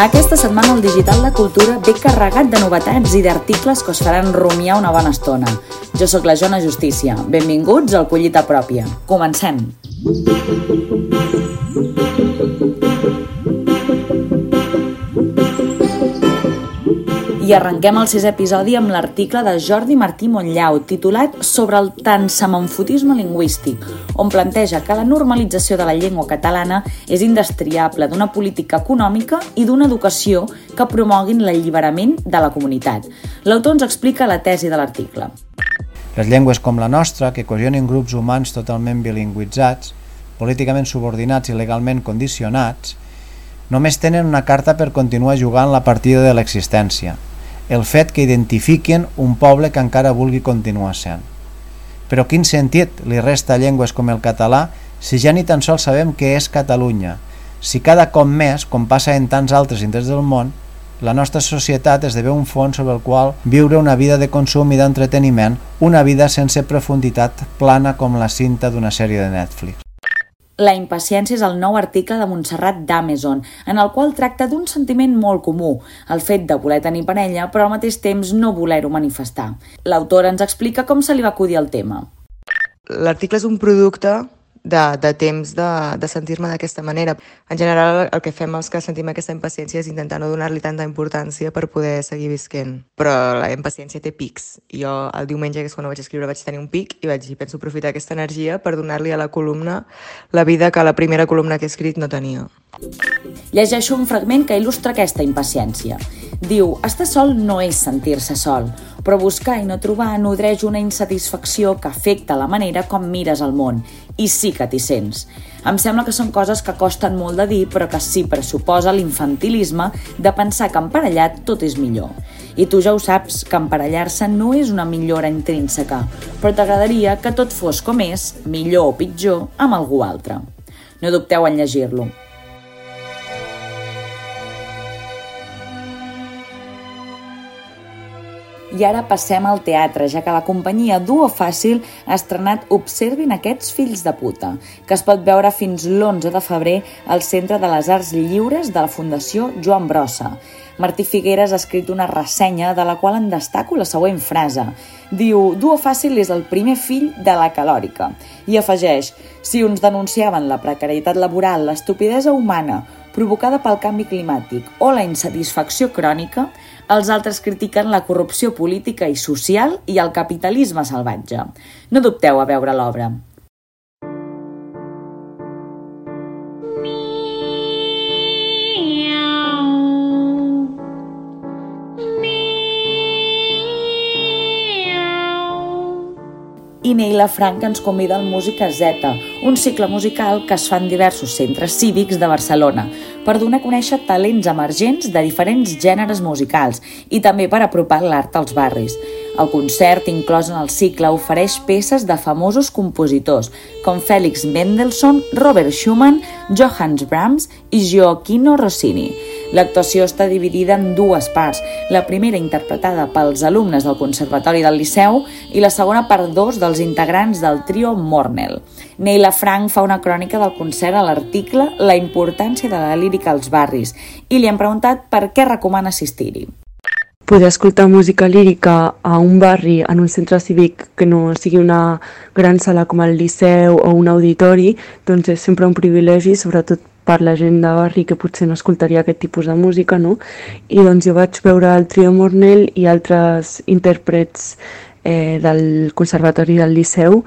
Aquesta setmana el Digital de Cultura ve carregat de novetats i d'articles que us faran rumiar una bona estona. Jo sóc la Jona Justícia. Benvinguts al Collita Pròpia. Comencem! I arrenquem el sisè episodi amb l'article de Jordi Martí Montllau, titulat Sobre el tansamanfotisme lingüístic, on planteja que la normalització de la llengua catalana és indestriable d'una política econòmica i d'una educació que promoguin l'alliberament de la comunitat. L'autor ens explica la tesi de l'article. Les llengües com la nostra, que cohesionen grups humans totalment bilingüitzats, políticament subordinats i legalment condicionats, només tenen una carta per continuar jugant la partida de l'existència, el fet que identifiquen un poble que encara vulgui continuar sent. Però quin sentit li resta a llengües com el català si ja ni tan sols sabem què és Catalunya, si cada cop més, com passa en tants altres indrets del món, la nostra societat esdevé un fons sobre el qual viure una vida de consum i d'entreteniment, una vida sense profunditat plana com la cinta d'una sèrie de Netflix. La impaciència és el nou article de Montserrat d'Amazon, en el qual tracta d'un sentiment molt comú, el fet de voler tenir parella, però al mateix temps no voler-ho manifestar. L'autora ens explica com se li va acudir el tema. L'article és un producte de, de temps de, de sentir-me d'aquesta manera. En general, el que fem els que sentim aquesta impaciència és intentar no donar-li tanta importància per poder seguir visquent. Però la impaciència té pics. Jo el diumenge, que és quan ho vaig escriure, vaig tenir un pic i vaig dir, penso aprofitar aquesta energia per donar-li a la columna la vida que la primera columna que he escrit no tenia. Llegeixo un fragment que il·lustra aquesta impaciència. Diu, estar sol no és sentir-se sol, però buscar i no trobar nodreix una insatisfacció que afecta la manera com mires el món, i sí que t'hi sents. Em sembla que són coses que costen molt de dir, però que sí pressuposa l'infantilisme de pensar que emparellat tot és millor. I tu ja ho saps, que emparellar-se no és una millora intrínseca, però t'agradaria que tot fos com és, millor o pitjor, amb algú altre. No dubteu en llegir-lo. I ara passem al teatre, ja que la companyia Duo Fàcil ha estrenat Observin aquests fills de puta, que es pot veure fins l'11 de febrer al Centre de les Arts Lliures de la Fundació Joan Brossa. Martí Figueres ha escrit una ressenya de la qual en destaco la següent frase. Diu, Duo Fàcil és el primer fill de la calòrica. I afegeix, si uns denunciaven la precarietat laboral, l'estupidesa humana, provocada pel canvi climàtic o la insatisfacció crònica, els altres critiquen la corrupció política i social i el capitalisme salvatge. No dubteu a veure l'obra. I Neila Frank ens convida al Música Z, un cicle musical que es fa en diversos centres cívics de Barcelona per donar a conèixer talents emergents de diferents gèneres musicals i també per apropar l'art als barris. El concert, inclòs en el cicle, ofereix peces de famosos compositors com Félix Mendelssohn, Robert Schumann, Johannes Brahms i Gioacchino Rossini. L'actuació està dividida en dues parts, la primera interpretada pels alumnes del Conservatori del Liceu i la segona per dos dels integrants del trio Mornell. Neila Frank fa una crònica del concert a l'article La importància de la lírica als barris i li han preguntat per què recomana assistir-hi poder escoltar música lírica a un barri, en un centre cívic que no sigui una gran sala com el Liceu o un auditori, doncs és sempre un privilegi, sobretot per la gent de barri que potser no escoltaria aquest tipus de música, no? I doncs jo vaig veure el Trio Mornell i altres intèrprets eh, del Conservatori del Liceu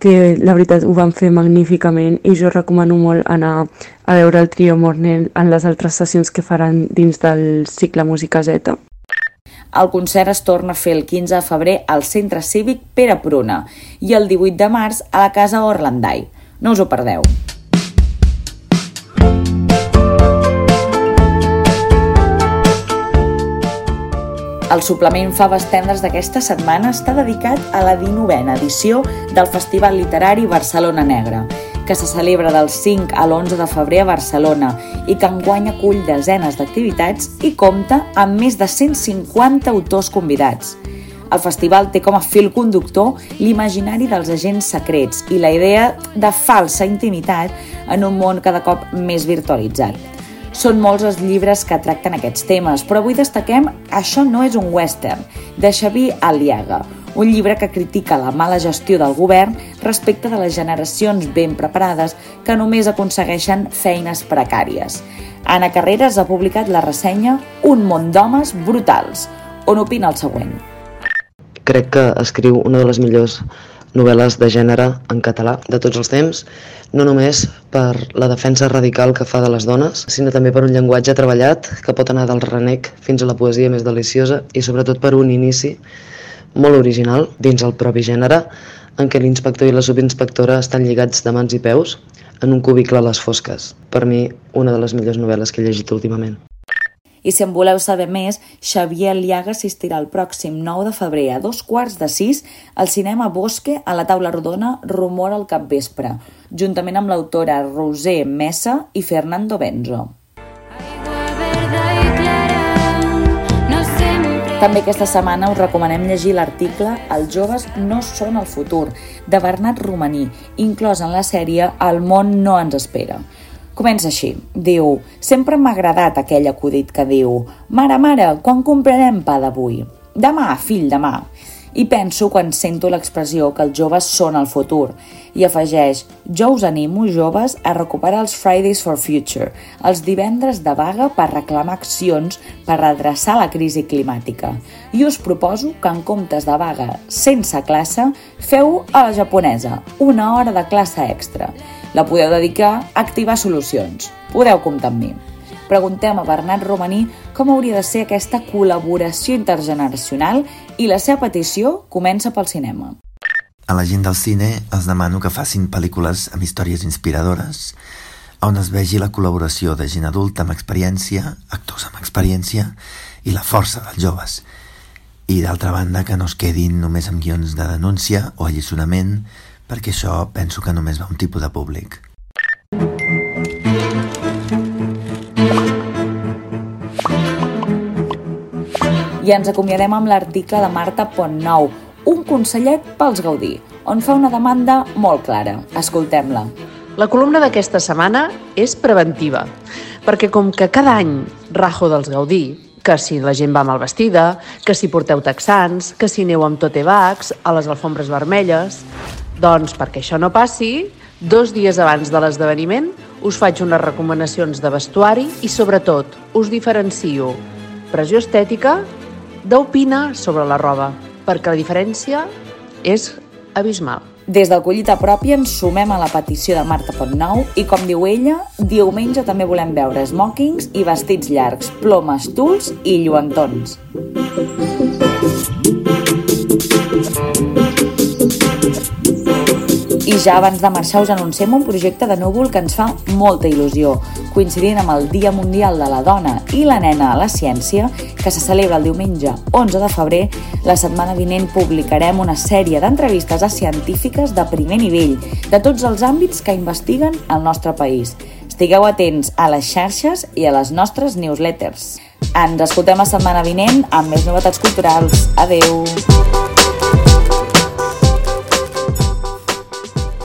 que la veritat ho van fer magníficament i jo recomano molt anar a veure el Trio Mornell en les altres sessions que faran dins del cicle Música Z. El concert es torna a fer el 15 de febrer al Centre Cívic Pere Pruna i el 18 de març a la Casa Orlandai. No us ho perdeu. El suplement Faves Tendres d'aquesta setmana està dedicat a la 19a edició del Festival Literari Barcelona Negra, que se celebra del 5 a l'11 de febrer a Barcelona i que enguany acull desenes d'activitats i compta amb més de 150 autors convidats. El festival té com a fil conductor l'imaginari dels agents secrets i la idea de falsa intimitat en un món cada cop més virtualitzat. Són molts els llibres que tracten aquests temes, però avui destaquem Això no és un western, de Xavier Aliaga, un llibre que critica la mala gestió del govern respecte de les generacions ben preparades que només aconsegueixen feines precàries. Anna Carreras ha publicat la ressenya Un món d'homes brutals, on opina el següent. Crec que escriu una de les millors novel·les de gènere en català de tots els temps, no només per la defensa radical que fa de les dones, sinó també per un llenguatge treballat que pot anar del renec fins a la poesia més deliciosa i sobretot per un inici molt original dins el propi gènere en què l'inspector i la subinspectora estan lligats de mans i peus en un cubicle a les fosques. Per mi, una de les millors novel·les que he llegit últimament. I si en voleu saber més, Xavier Liaga assistirà el pròxim 9 de febrer a dos quarts de sis al cinema Bosque a la taula rodona Rumor al capvespre, juntament amb l'autora Roser Messa i Fernando Benzo. També aquesta setmana us recomanem llegir l'article Els joves no són el futur, de Bernat Romaní, inclòs en la sèrie El món no ens espera. Comença així. Diu, sempre m'ha agradat aquell acudit que diu Mare, mare, quan comprarem pa d'avui? Demà, fill, demà i penso quan sento l'expressió que els joves són el futur. I afegeix, jo us animo, joves, a recuperar els Fridays for Future, els divendres de vaga per reclamar accions per redreçar la crisi climàtica. I us proposo que en comptes de vaga sense classe, feu a la japonesa, una hora de classe extra. La podeu dedicar a activar solucions. Podeu comptar amb mi preguntem a Bernat Romaní com hauria de ser aquesta col·laboració intergeneracional i la seva petició comença pel cinema. A la gent del cine els demano que facin pel·lícules amb històries inspiradores on es vegi la col·laboració de gent adulta amb experiència, actors amb experiència i la força dels joves. I d'altra banda que no es quedin només amb guions de denúncia o alliçonament perquè això penso que només va un tipus de públic. I ens acomiadem amb l'article de Marta Pontnou, un consellet pels Gaudí, on fa una demanda molt clara. Escoltem-la. La columna d'aquesta setmana és preventiva, perquè com que cada any rajo dels Gaudí, que si la gent va mal vestida, que si porteu texans, que si aneu amb tote bags a les alfombres vermelles... Doncs perquè això no passi, dos dies abans de l'esdeveniment us faig unes recomanacions de vestuari i, sobretot, us diferencio pressió estètica d'opinar sobre la roba, perquè la diferència és abismal. Des del Collita Pròpia ens sumem a la petició de Marta Pontnou i, com diu ella, diumenge també volem veure smokings i vestits llargs, plomes, tuls i lluentons. I ja abans de marxar us anunciem un projecte de núvol que ens fa molta il·lusió, coincidint amb el Dia Mundial de la Dona i la Nena a la Ciència, que se celebra el diumenge 11 de febrer, la setmana vinent publicarem una sèrie d'entrevistes a científiques de primer nivell, de tots els àmbits que investiguen el nostre país. Estigueu atents a les xarxes i a les nostres newsletters. Ens escoltem la setmana vinent amb més novetats culturals. Adeu!